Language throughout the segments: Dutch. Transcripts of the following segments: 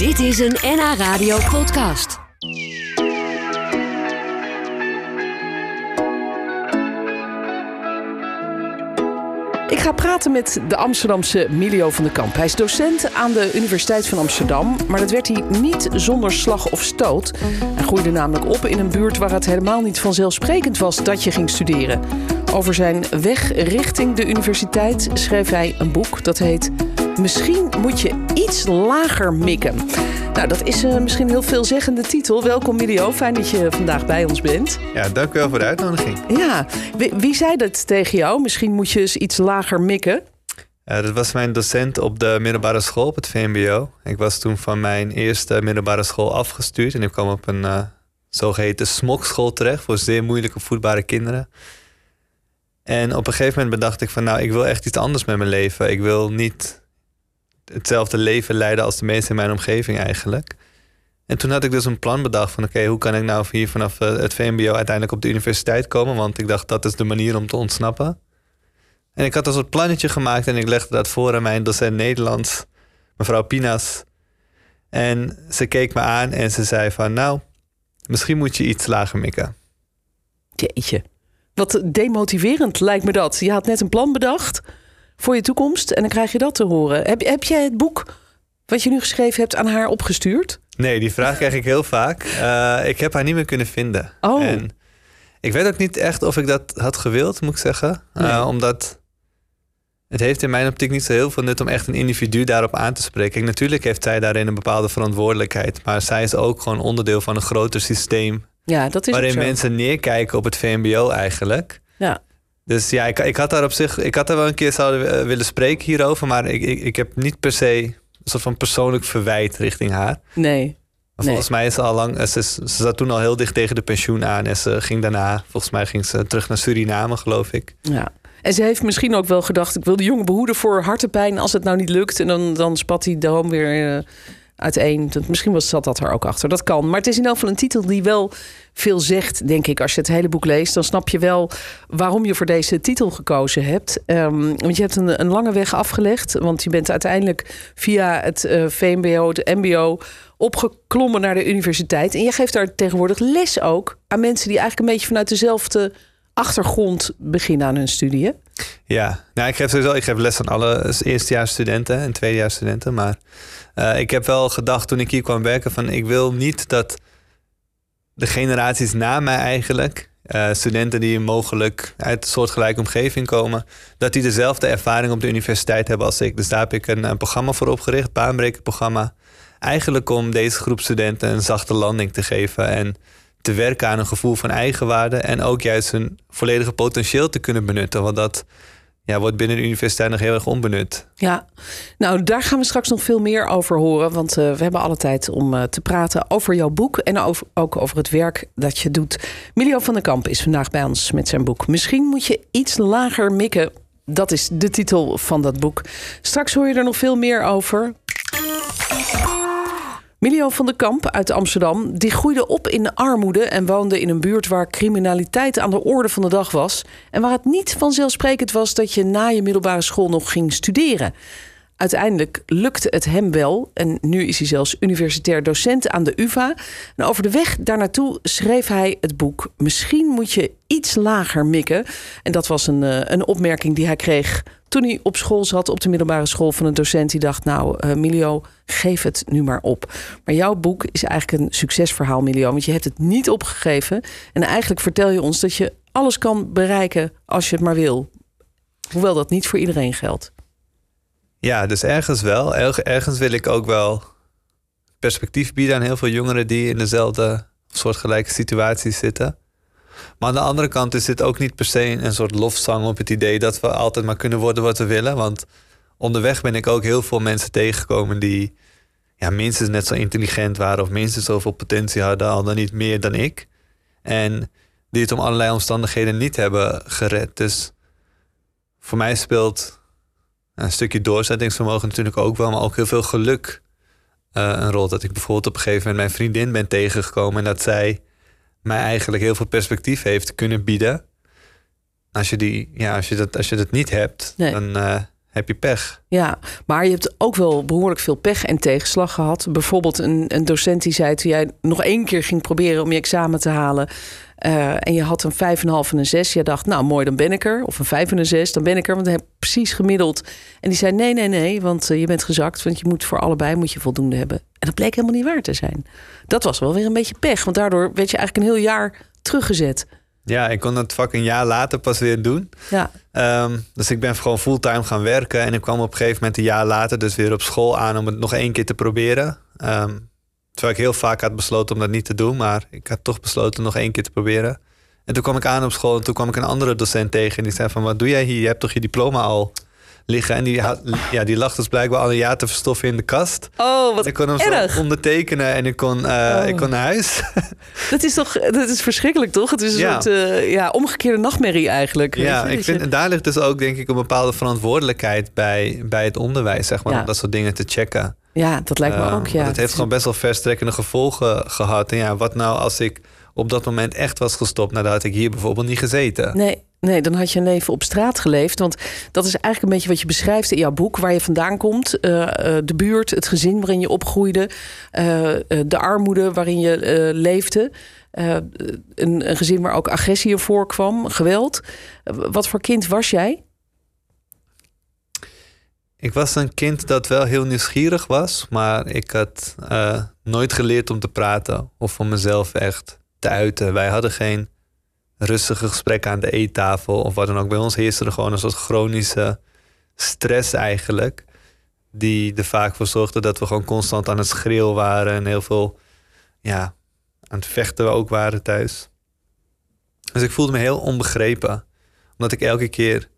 Dit is een NH Radio podcast. Ik ga praten met de Amsterdamse Milio van de Kamp. Hij is docent aan de Universiteit van Amsterdam. Maar dat werd hij niet zonder slag of stoot. Hij groeide namelijk op in een buurt waar het helemaal niet vanzelfsprekend was dat je ging studeren. Over zijn weg richting de universiteit schreef hij een boek dat heet Misschien moet je iets lager mikken. Nou, dat is uh, misschien een heel veelzeggende titel. Welkom Milio, fijn dat je vandaag bij ons bent. Ja, dank u wel voor de uitnodiging. Ja, wie, wie zei dat tegen jou? Misschien moet je eens iets lager mikken. Uh, dat was mijn docent op de middelbare school op het VMBO. Ik was toen van mijn eerste middelbare school afgestuurd en ik kwam op een uh, zogeheten smokschool terecht voor zeer moeilijke voetbare kinderen. En op een gegeven moment bedacht ik van nou, ik wil echt iets anders met mijn leven. Ik wil niet hetzelfde leven leiden als de meesten in mijn omgeving eigenlijk. En toen had ik dus een plan bedacht van oké, hoe kan ik nou hier vanaf het VMBO uiteindelijk op de universiteit komen? Want ik dacht dat is de manier om te ontsnappen. En ik had een plannetje gemaakt en ik legde dat voor aan mijn docent Nederlands, mevrouw Pinas. En ze keek me aan en ze zei van nou, misschien moet je iets lager mikken. Jeetje. Wat demotiverend lijkt me dat. Je had net een plan bedacht voor je toekomst en dan krijg je dat te horen. Heb, heb jij het boek wat je nu geschreven hebt aan haar opgestuurd? Nee, die vraag krijg ik heel vaak. Uh, ik heb haar niet meer kunnen vinden. Oh. En ik weet ook niet echt of ik dat had gewild, moet ik zeggen. Nee. Uh, omdat het heeft in mijn optiek niet zo heel veel nut om echt een individu daarop aan te spreken. Kijk, natuurlijk heeft zij daarin een bepaalde verantwoordelijkheid. Maar zij is ook gewoon onderdeel van een groter systeem. Ja, dat is waarin mensen neerkijken op het VMBO eigenlijk. Ja. Dus ja, ik, ik had daar op zich, ik had daar wel een keer zouden willen spreken hierover, maar ik, ik, ik heb niet per se een soort van persoonlijk verwijt richting haar. Nee. Maar volgens nee. mij is ze al lang, ze, ze zat toen al heel dicht tegen de pensioen aan en ze ging daarna, volgens mij ging ze terug naar Suriname, geloof ik. Ja. En ze heeft misschien ook wel gedacht, ik wil de jongen behoeden voor hartepijn als het nou niet lukt. En dan, dan spat hij droom weer uh, uiteen. Misschien was, zat dat er ook achter. Dat kan. Maar het is in elk geval een titel die wel veel zegt, denk ik. Als je het hele boek leest, dan snap je wel waarom je voor deze titel gekozen hebt. Um, want je hebt een, een, lange weg afgelegd. Want je bent uiteindelijk via het uh, VMBO, het MBO opgeklommen naar de universiteit. En je geeft daar tegenwoordig les ook aan mensen die eigenlijk een beetje vanuit dezelfde achtergrond beginnen aan hun studie. Ja, nou, ik geef sowieso ik geef les aan alle eerstejaarsstudenten en tweedejaarsstudenten. Maar uh, ik heb wel gedacht toen ik hier kwam werken van ik wil niet dat de generaties na mij eigenlijk, uh, studenten die mogelijk uit een soortgelijke omgeving komen, dat die dezelfde ervaring op de universiteit hebben als ik. Dus daar heb ik een, een programma voor opgericht, baanbrekerprogramma. Eigenlijk om deze groep studenten een zachte landing te geven en te werken aan een gevoel van eigenwaarde en ook juist hun volledige potentieel te kunnen benutten. Want dat ja, wordt binnen de universiteit nog heel erg onbenut. Ja, nou daar gaan we straks nog veel meer over horen. Want uh, we hebben alle tijd om uh, te praten over jouw boek en over, ook over het werk dat je doet. Milio van der Kamp is vandaag bij ons met zijn boek. Misschien moet je iets lager mikken. Dat is de titel van dat boek. Straks hoor je er nog veel meer over. Milio van der Kamp uit Amsterdam, die groeide op in armoede en woonde in een buurt waar criminaliteit aan de orde van de dag was. En waar het niet vanzelfsprekend was dat je na je middelbare school nog ging studeren. Uiteindelijk lukte het hem wel en nu is hij zelfs universitair docent aan de UVA. En over de weg daar naartoe schreef hij het boek Misschien moet je iets lager mikken. En dat was een, een opmerking die hij kreeg toen hij op school zat, op de middelbare school van een docent die dacht: Nou, uh, Milio, geef het nu maar op. Maar jouw boek is eigenlijk een succesverhaal, Milio, want je hebt het niet opgegeven. En eigenlijk vertel je ons dat je alles kan bereiken als je het maar wil. Hoewel dat niet voor iedereen geldt. Ja, dus ergens wel. Ergens wil ik ook wel perspectief bieden aan heel veel jongeren die in dezelfde soortgelijke situatie zitten. Maar aan de andere kant is dit ook niet per se een soort lofzang op het idee dat we altijd maar kunnen worden wat we willen. Want onderweg ben ik ook heel veel mensen tegengekomen die ja, minstens net zo intelligent waren of minstens zoveel potentie hadden, al dan niet meer dan ik. En die het om allerlei omstandigheden niet hebben gered. Dus voor mij speelt een stukje doorzettingsvermogen natuurlijk ook wel, maar ook heel veel geluk uh, een rol. Dat ik bijvoorbeeld op een gegeven moment mijn vriendin ben tegengekomen en dat zij mij eigenlijk heel veel perspectief heeft kunnen bieden. Als je, die, ja, als je, dat, als je dat niet hebt, Nee. dan uh, heb je pech. Ja, maar je hebt ook wel behoorlijk veel pech en tegenslag gehad. Bijvoorbeeld een, een docent die zei toen jij nog één keer ging proberen om je examen te halen. eh, en je had een 5,5 en een 6. Je dacht, nou mooi, dan ben ik er. Of een 5 en een 6, dan ben ik er. Want dan heb ik precies gemiddeld. En die zei, nee, nee, nee, want eh, je bent gezakt. Want je moet voor allebei moet je voldoende hebben. En dat bleek helemaal niet waar te zijn. Dat was wel weer een beetje pech. Want daardoor werd je eigenlijk een heel jaar teruggezet. Ja, ik kon het vak een jaar later pas weer doen. Ja, Ehm, dus ik ben gewoon fulltime gaan werken. En ik kwam op een gegeven moment een jaar later dus weer op school aan om het nog één keer te proberen. Ehm, terwijl ik heel vaak had besloten om dat niet te doen. Maar ik had toch besloten nog één keer te proberen. En toen kwam ik aan op school en toen kwam ik een andere docent tegen. En die zei van, wat doe jij hier? Je hebt toch je diploma al liggen? En die, had, ja, die lag dus blijkbaar al een jaar te verstoffen in de kast. Oh, wat ik kon hem erg. zo ondertekenen en ik kon, eh, Oh. ik kon naar huis. Dat is toch dat is verschrikkelijk, toch? Het is een Ja. soort eh, ja, omgekeerde nachtmerrie eigenlijk. Ja, ik vind, en daar ligt dus ook denk ik een bepaalde verantwoordelijkheid bij, bij het onderwijs, zeg maar, Ja. om dat soort dingen te checken. ja, dat lijkt me Eh, ook. Ja. het heeft gewoon best wel verstrekkende gevolgen gehad. En ja, wat nou als ik op dat moment echt was gestopt, nou dan had ik hier bijvoorbeeld niet gezeten. Nee, nee, dan had je een leven op straat geleefd. Want dat is eigenlijk een beetje wat je beschrijft in jouw boek, waar je vandaan komt. eh, eh, de buurt, het gezin waarin je opgroeide, eh, de armoede waarin je leefde. Een, een gezin waar ook agressie in voorkwam, geweld. Wat voor kind was jij? Ik was een kind dat wel heel nieuwsgierig was, maar ik had nooit geleerd om te praten of om mezelf echt te uiten. Wij hadden geen rustige gesprekken aan de eettafel of wat dan ook. Bij ons heerste er gewoon een soort chronische stress eigenlijk, die er vaak voor zorgde dat we gewoon constant aan het schreeuwen waren en heel veel ja, aan het vechten ook waren thuis. Dus ik voelde me heel onbegrepen, omdat ik elke keer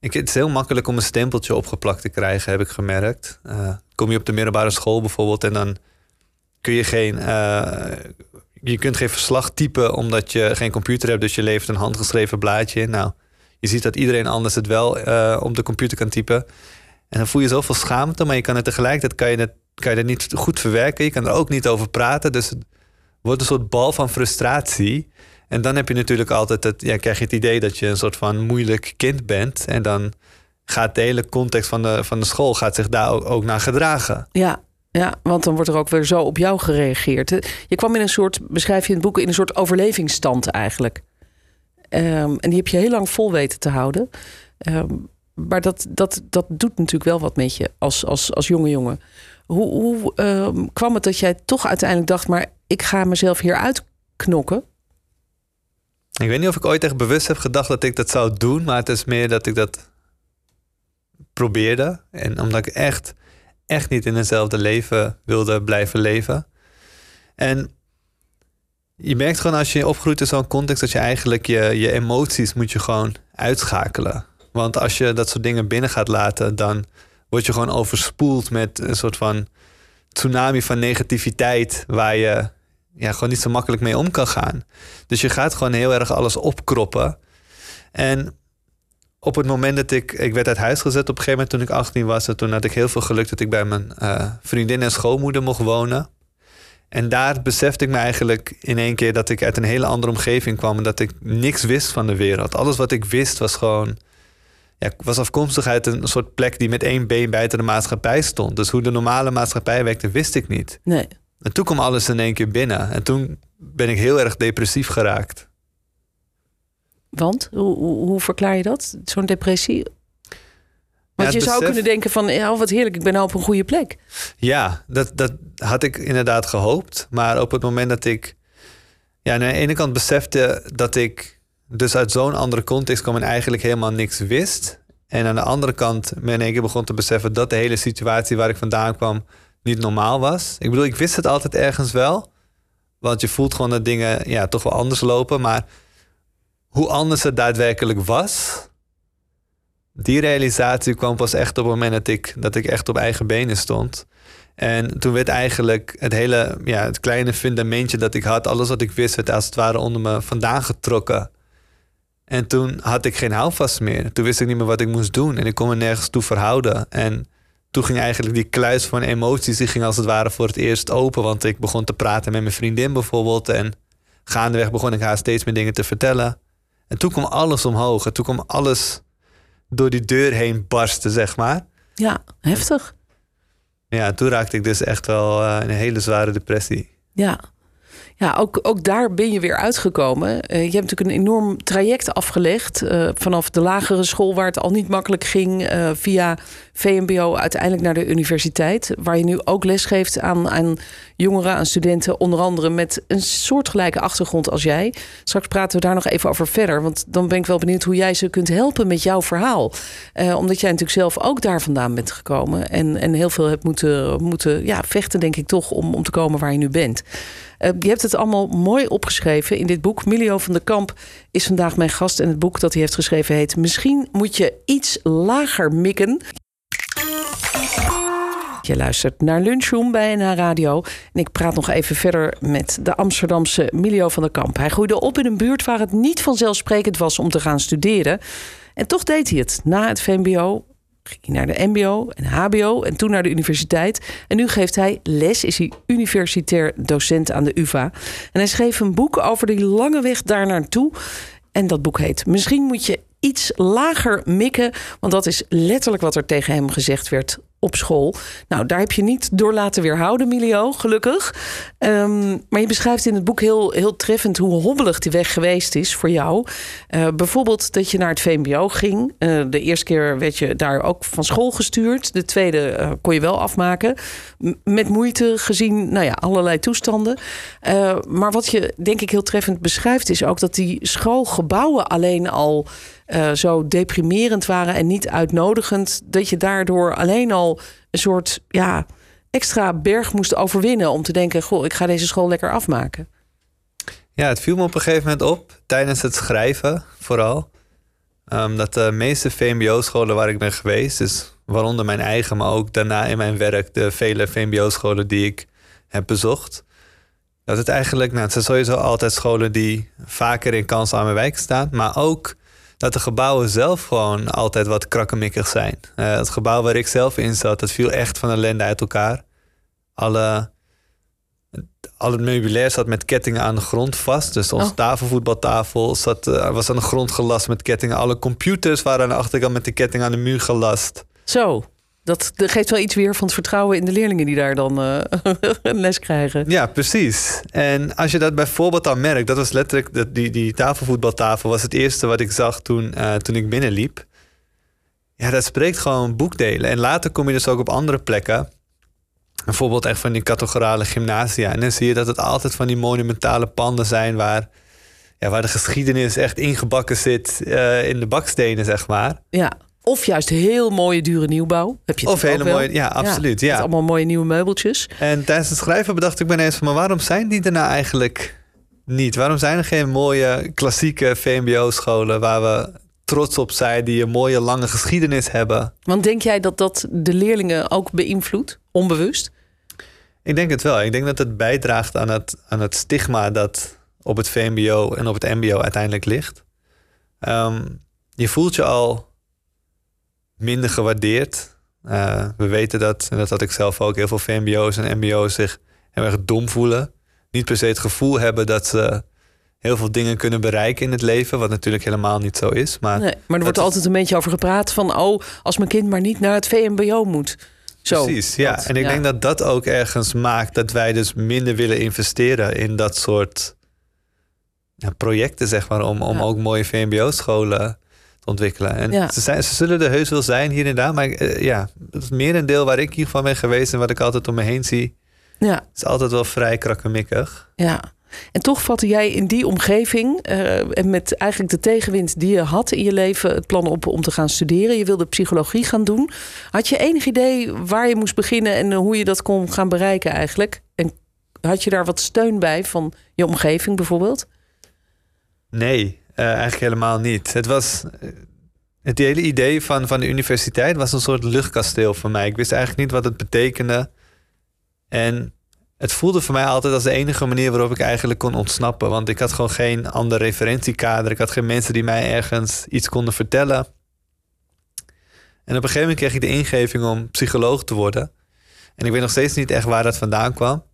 ik, het is heel makkelijk om een stempeltje opgeplakt te krijgen, heb ik gemerkt. Eh, kom je op de middelbare school bijvoorbeeld en dan kun je geen. eh, je kunt geen verslag typen omdat je geen computer hebt, dus je levert een handgeschreven blaadje in. Nou, je ziet dat iedereen anders het wel eh, op de computer kan typen. En dan voel je zoveel schaamte, maar je kan het tegelijkertijd kan je kan je niet goed verwerken. Je kan er ook niet over praten. Dus het wordt een soort bal van frustratie. En dan heb je natuurlijk altijd het, ja, krijg je het idee dat je een soort van moeilijk kind bent. En dan gaat de hele context van de, van de school gaat zich daar ook, ook naar gedragen. Ja, ja, want dan wordt er ook weer zo op jou gereageerd. Je kwam in een soort, beschrijf je in het boek, in een soort overlevingsstand eigenlijk. Ehm, en die heb je heel lang vol weten te houden. Ehm, maar dat, dat, dat doet natuurlijk wel wat met je als, als, als jonge jongen. Hoe, hoe ehm, kwam het dat jij toch uiteindelijk dacht, maar ik ga mezelf hier uitknokken? Ik weet niet of ik ooit echt bewust heb gedacht dat ik dat zou doen, maar het is meer dat ik dat probeerde. En omdat ik echt, echt niet in hetzelfde leven wilde blijven leven. En je merkt gewoon als je opgroeit in zo'n context dat je eigenlijk je, je emoties moet je gewoon uitschakelen. Want als je dat soort dingen binnen gaat laten, dan word je gewoon overspoeld met een soort van tsunami van negativiteit waar je ja, gewoon niet zo makkelijk mee om kan gaan. Dus je gaat gewoon heel erg alles opkroppen. En op het moment dat ik... Ik werd uit huis gezet op een gegeven moment toen ik 18 was. En toen had ik heel veel geluk dat ik bij mijn eh, vriendin en schoonmoeder mocht wonen. En daar besefte ik me eigenlijk in één keer dat ik uit een hele andere omgeving kwam. En dat ik niks wist van de wereld. Alles wat ik wist was gewoon... Ja, was afkomstig uit een soort plek die met één been buiten de maatschappij stond. Dus hoe de normale maatschappij werkte, wist ik niet. Nee. En toen kwam alles in één keer binnen. En toen ben ik heel erg depressief geraakt. Want, hoe, hoe, verklaar je dat? Zo'n depressie? Want je zou besef- kunnen denken van, ja, wat heerlijk, ik ben nou op een goede plek. Ja, dat, dat had ik inderdaad gehoopt. Maar op het moment dat ik ja, aan de ene kant besefte dat ik dus uit zo'n andere context kwam en eigenlijk helemaal niks wist. En aan de andere kant me in één keer begon te beseffen dat de hele situatie waar ik vandaan kwam niet normaal was. Ik bedoel, ik wist het altijd ergens wel. Want je voelt gewoon dat dingen ja, toch wel anders lopen. Maar hoe anders het daadwerkelijk was, die realisatie kwam pas echt op het moment dat ik, dat ik echt op eigen benen stond. En toen werd eigenlijk het hele, ja, het kleine fundamentje dat ik had, alles wat ik wist, werd als het ware onder me vandaan getrokken. En toen had ik geen houvast meer. Toen wist ik niet meer wat ik moest doen en ik kon me nergens toe verhouden. En toen ging eigenlijk die kluis van emoties, die ging als het ware voor het eerst open. Want ik begon te praten met mijn vriendin bijvoorbeeld. En gaandeweg begon ik haar steeds meer dingen te vertellen. En toen kwam alles omhoog. En toen kwam alles door die deur heen barstte, zeg maar. Ja, heftig. Ja, toen raakte ik dus echt wel uh, in een hele zware depressie. Ja, ja, ook, ook daar ben je weer uitgekomen. Uh, je hebt natuurlijk een enorm traject afgelegd. Uh, vanaf de lagere school, waar het al niet makkelijk ging, via VMBO uiteindelijk naar de universiteit. Waar je nu ook les geeft aan, aan jongeren, aan studenten, onder andere met een soortgelijke achtergrond als jij. Straks praten we daar nog even over verder. Want dan ben ik wel benieuwd hoe jij ze kunt helpen met jouw verhaal. omdat jij natuurlijk zelf ook daar vandaan bent gekomen. En, en heel veel hebt moeten, moeten ja, vechten, denk ik toch, om, om te komen waar je nu bent. Uh, je hebt het allemaal mooi opgeschreven in dit boek. Milio van der Kamp is vandaag mijn gast. En het boek dat hij heeft geschreven heet... Misschien moet je iets lager mikken. Je luistert naar Lunchroom bij NH Radio. En ik praat nog even verder met de Amsterdamse Milio van der Kamp. Hij groeide op in een buurt waar het niet vanzelfsprekend was om te gaan studeren. En toch deed hij het. Na het VMBO ging hij naar de MBO en HBO en toen naar de universiteit. En nu geeft hij les, is hij universitair docent aan de UVA. En hij schreef een boek over die lange weg daar naartoe. En dat boek heet Misschien moet je iets lager mikken. Want dat is letterlijk wat er tegen hem gezegd werd op school. Nou, daar heb je niet door laten weerhouden, Milio, gelukkig. Um, maar je beschrijft in het boek heel, heel treffend hoe hobbelig die weg geweest is voor jou. Uh, bijvoorbeeld dat je naar het VMBO ging. Uh, de eerste keer werd je daar ook van school gestuurd. De tweede uh, kon je wel afmaken. Met moeite gezien, nou ja, allerlei toestanden. maar wat je denk ik heel treffend beschrijft is ook dat die schoolgebouwen alleen al uh, zo deprimerend waren en niet uitnodigend, dat je daardoor alleen al een soort ja, extra berg moest overwinnen om te denken: Goh, ik ga deze school lekker afmaken. Ja, het viel me op een gegeven moment op tijdens het schrijven, vooral. Um, dat de meeste VMBO-scholen waar ik ben geweest, dus waaronder mijn eigen, maar ook daarna in mijn werk de vele VMBO-scholen die ik heb bezocht, dat het eigenlijk, nou, het zijn sowieso altijd scholen die vaker in kansarme wijk staan, maar ook dat de gebouwen zelf gewoon altijd wat krakkemikkig zijn. Uh, het gebouw waar ik zelf in zat, dat viel echt van ellende uit elkaar. Alle, al het meubilair zat met kettingen aan de grond vast. Dus onze oh. tafelvoetbaltafel zat, uh, was aan de grond gelast met kettingen. Alle computers waren aan de achterkant met de ketting aan de muur gelast. Zo. Dat, geeft wel iets weer van het vertrouwen in de leerlingen die daar dan uh, een les krijgen. Ja, precies. En als je dat bijvoorbeeld dan merkt, dat was letterlijk dat die, die tafelvoetbaltafel was het eerste wat ik zag toen, uh, toen ik binnenliep. Ja, dat spreekt gewoon boekdelen. En later kom je dus ook op andere plekken. Bijvoorbeeld echt van die categorale gymnasia. En dan zie je dat het altijd van die monumentale panden zijn waar, ja, waar de geschiedenis echt ingebakken zit uh, in de bakstenen, zeg maar. Ja. Of juist heel mooie dure nieuwbouw. Heb je of hele mooie, ja, absoluut. Ja, allemaal mooie nieuwe meubeltjes. En tijdens het schrijven bedacht ik me ineens van, maar waarom zijn die er nou eigenlijk niet? Waarom zijn er geen mooie klassieke VMBO-scholen waar we trots op zijn, die een mooie lange geschiedenis hebben? Want denk jij dat dat de leerlingen ook beïnvloedt, onbewust? Ik denk het wel. Ik denk dat het bijdraagt aan het, aan het stigma dat op het VMBO en op het MBO uiteindelijk ligt. Um, je voelt je al minder gewaardeerd. Uh, we weten dat, en dat had ik zelf ook, heel veel VMBO's en MBO's zich heel erg dom voelen. Niet per se het gevoel hebben dat ze heel veel dingen kunnen bereiken in het leven, wat natuurlijk helemaal niet zo is. Maar, nee, maar er wordt altijd een beetje over gepraat van, oh, als mijn kind maar niet naar het VMBO moet. Zo, Precies, ja. en ik denk dat dat ook ergens maakt dat wij dus minder willen investeren in dat soort ja, projecten, zeg maar, om, om ook mooie VMBO-scholen ontwikkelen. En ze, zijn, ze zullen er heus wel zijn hier en daar. Maar uh, ja, het merendeel waar ik hiervan ben geweest en wat ik altijd om me heen zie, ja. is altijd wel vrij krakkemikkig. Ja. En toch vatte jij in die omgeving uh, en met eigenlijk de tegenwind die je had in je leven het plan op om te gaan studeren. Je wilde psychologie gaan doen. Had je enig idee waar je moest beginnen en hoe je dat kon gaan bereiken eigenlijk? En had je daar wat steun bij van je omgeving bijvoorbeeld? Nee, uh, eigenlijk helemaal niet. Het was. Het hele idee van, van de universiteit was een soort luchtkasteel voor mij. Ik wist eigenlijk niet wat het betekende. En het voelde voor mij altijd als de enige manier waarop ik eigenlijk kon ontsnappen. Want ik had gewoon geen ander referentiekader. Ik had geen mensen die mij ergens iets konden vertellen. En op een gegeven moment kreeg ik de ingeving om psycholoog te worden. En ik weet nog steeds niet echt waar dat vandaan kwam.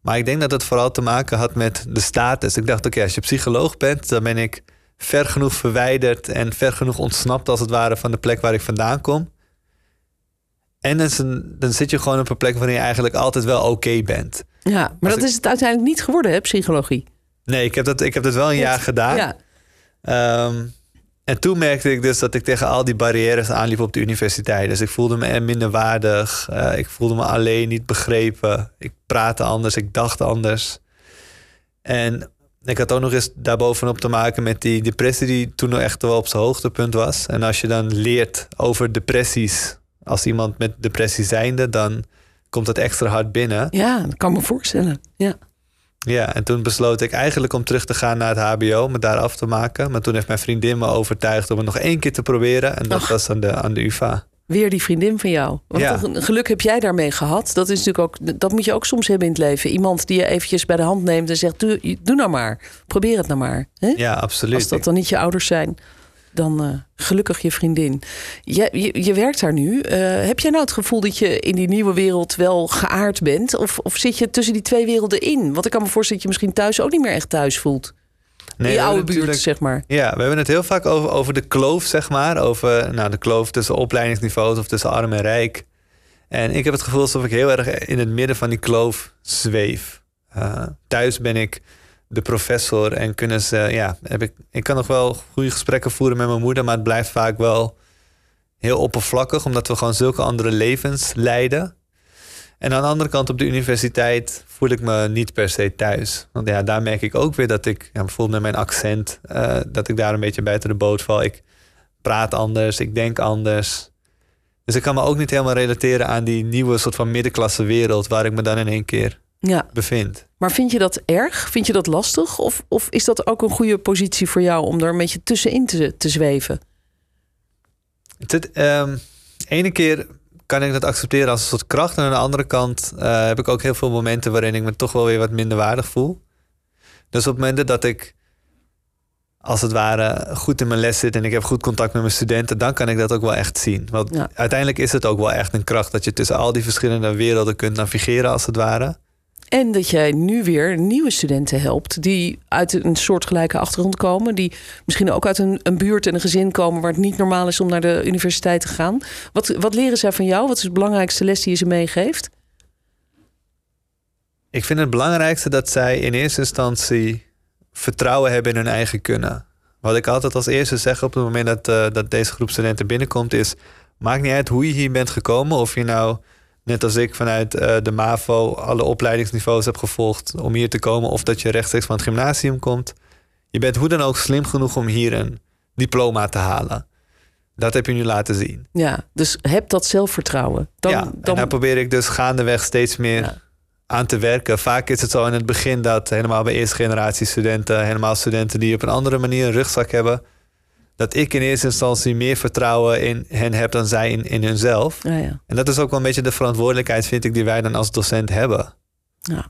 Maar ik denk dat het vooral te maken had met de status. Ik dacht, oké, als je psycholoog bent, dan ben ik ver genoeg verwijderd en ver genoeg ontsnapt als het ware van de plek waar ik vandaan kom. En dan, dan zit je gewoon op een plek waarin je eigenlijk altijd wel oké bent. Ja, maar dat is het uiteindelijk niet geworden, hè, psychologie? Nee, ik heb dat, ik heb dat wel een jaar gedaan. Ja. Ehm, en toen merkte ik dus dat ik tegen al die barrières aanliep op de universiteit. Dus ik voelde me minder waardig. Uh, ik voelde me alleen, niet begrepen. Ik praatte anders, ik dacht anders. En ik had ook nog eens daarbovenop te maken met die depressie die toen nog echt wel op zijn hoogtepunt was. En als je dan leert over depressies, als iemand met depressie zijnde, dan komt dat extra hard binnen. Ja, dat kan me voorstellen. Ja. Ja, en toen besloot ik eigenlijk om terug te gaan naar het HBO, me daar af te maken. Maar toen heeft mijn vriendin me overtuigd om het nog één keer te proberen. En dat was aan de, aan de UVA. Weer die vriendin van jou. Ja. een geluk heb jij daarmee gehad. Dat, is natuurlijk ook, dat moet je ook soms hebben in het leven. Iemand die je eventjes bij de hand neemt en zegt: Doe, doe nou maar. Probeer het nou maar. Ja, absoluut. Als dat dan niet je ouders zijn, dan eh, gelukkig je vriendin. Je, je, je werkt daar nu. Eh, heb jij nou het gevoel dat je in die nieuwe wereld wel geaard bent? Of, of zit je tussen die twee werelden in? Want ik kan me voorstellen dat je misschien thuis ook niet meer echt thuis voelt. Nee, die oude buurt, zeg maar. Ja, we hebben het heel vaak over, over de kloof, zeg maar. Over nou, de kloof tussen opleidingsniveaus of tussen arm en rijk. En ik heb het gevoel alsof ik heel erg in het midden van die kloof zweef. Eh, thuis ben ik de professor en kunnen ze, ja, heb ik, ik kan nog wel goede gesprekken voeren met mijn moeder, maar het blijft vaak wel heel oppervlakkig, omdat we gewoon zulke andere levens leiden. En aan de andere kant op de universiteit voel ik me niet per se thuis. Want ja, daar merk ik ook weer dat ik, ja, bijvoorbeeld met mijn accent, eh, dat ik daar een beetje buiten de boot val. Ik praat anders, ik denk anders. Dus ik kan me ook niet helemaal relateren aan die nieuwe soort van middenklasse wereld waar ik me dan in één keer Ja, bevind. maar vind je dat erg? Vind je dat lastig? Of, of is dat ook een goede positie voor jou om er een beetje tussenin te, te zweven? Het, het, ehm, ene keer kan ik dat accepteren als een soort kracht. En aan de andere kant eh, heb ik ook heel veel momenten waarin ik me toch wel weer wat minder waardig voel. Dus op momenten dat ik als het ware goed in mijn les zit en ik heb goed contact met mijn studenten, dan kan ik dat ook wel echt zien. Want Ja. uiteindelijk is het ook wel echt een kracht dat je tussen al die verschillende werelden kunt navigeren als het ware. En dat jij nu weer nieuwe studenten helpt die uit een soortgelijke achtergrond komen. Die misschien ook uit een, een buurt en een gezin komen waar het niet normaal is om naar de universiteit te gaan. Wat, wat leren zij van jou? Wat is de belangrijkste les die je ze meegeeft? Ik vind het belangrijkste dat zij in eerste instantie vertrouwen hebben in hun eigen kunnen. Wat ik altijd als eerste zeg op het moment dat, eh, dat deze groep studenten binnenkomt is... maakt niet uit hoe je hier bent gekomen. Of je nou, net als ik, vanuit eh, de MAVO alle opleidingsniveaus hebt gevolgd om hier te komen... of dat je rechtstreeks van het gymnasium komt. Je bent hoe dan ook slim genoeg om hier een diploma te halen. Dat heb je nu laten zien. Ja, dus heb dat zelfvertrouwen. Dan, ja, en dan, daar probeer ik dus gaandeweg steeds meer Ja. aan te werken. Vaak is het zo in het begin dat helemaal bij eerste generatie studenten, helemaal studenten die op een andere manier een rugzak hebben, dat ik in eerste instantie meer vertrouwen in hen heb dan zij in, in hunzelf. ja, ja. En dat is ook wel een beetje de verantwoordelijkheid, vind ik, die wij dan als docent hebben. Ja.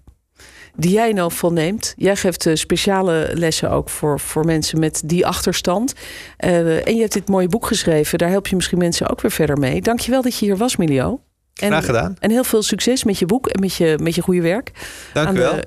Die jij nou volneemt. Jij geeft eh, speciale lessen ook voor, voor mensen met die achterstand. Eh, en je hebt dit mooie boek geschreven. Daar help je misschien mensen ook weer verder mee. Dankjewel dat je hier was, Milio. En, Graag gedaan. En heel veel succes met je boek en met je, met je goede werk. Dank u wel. de-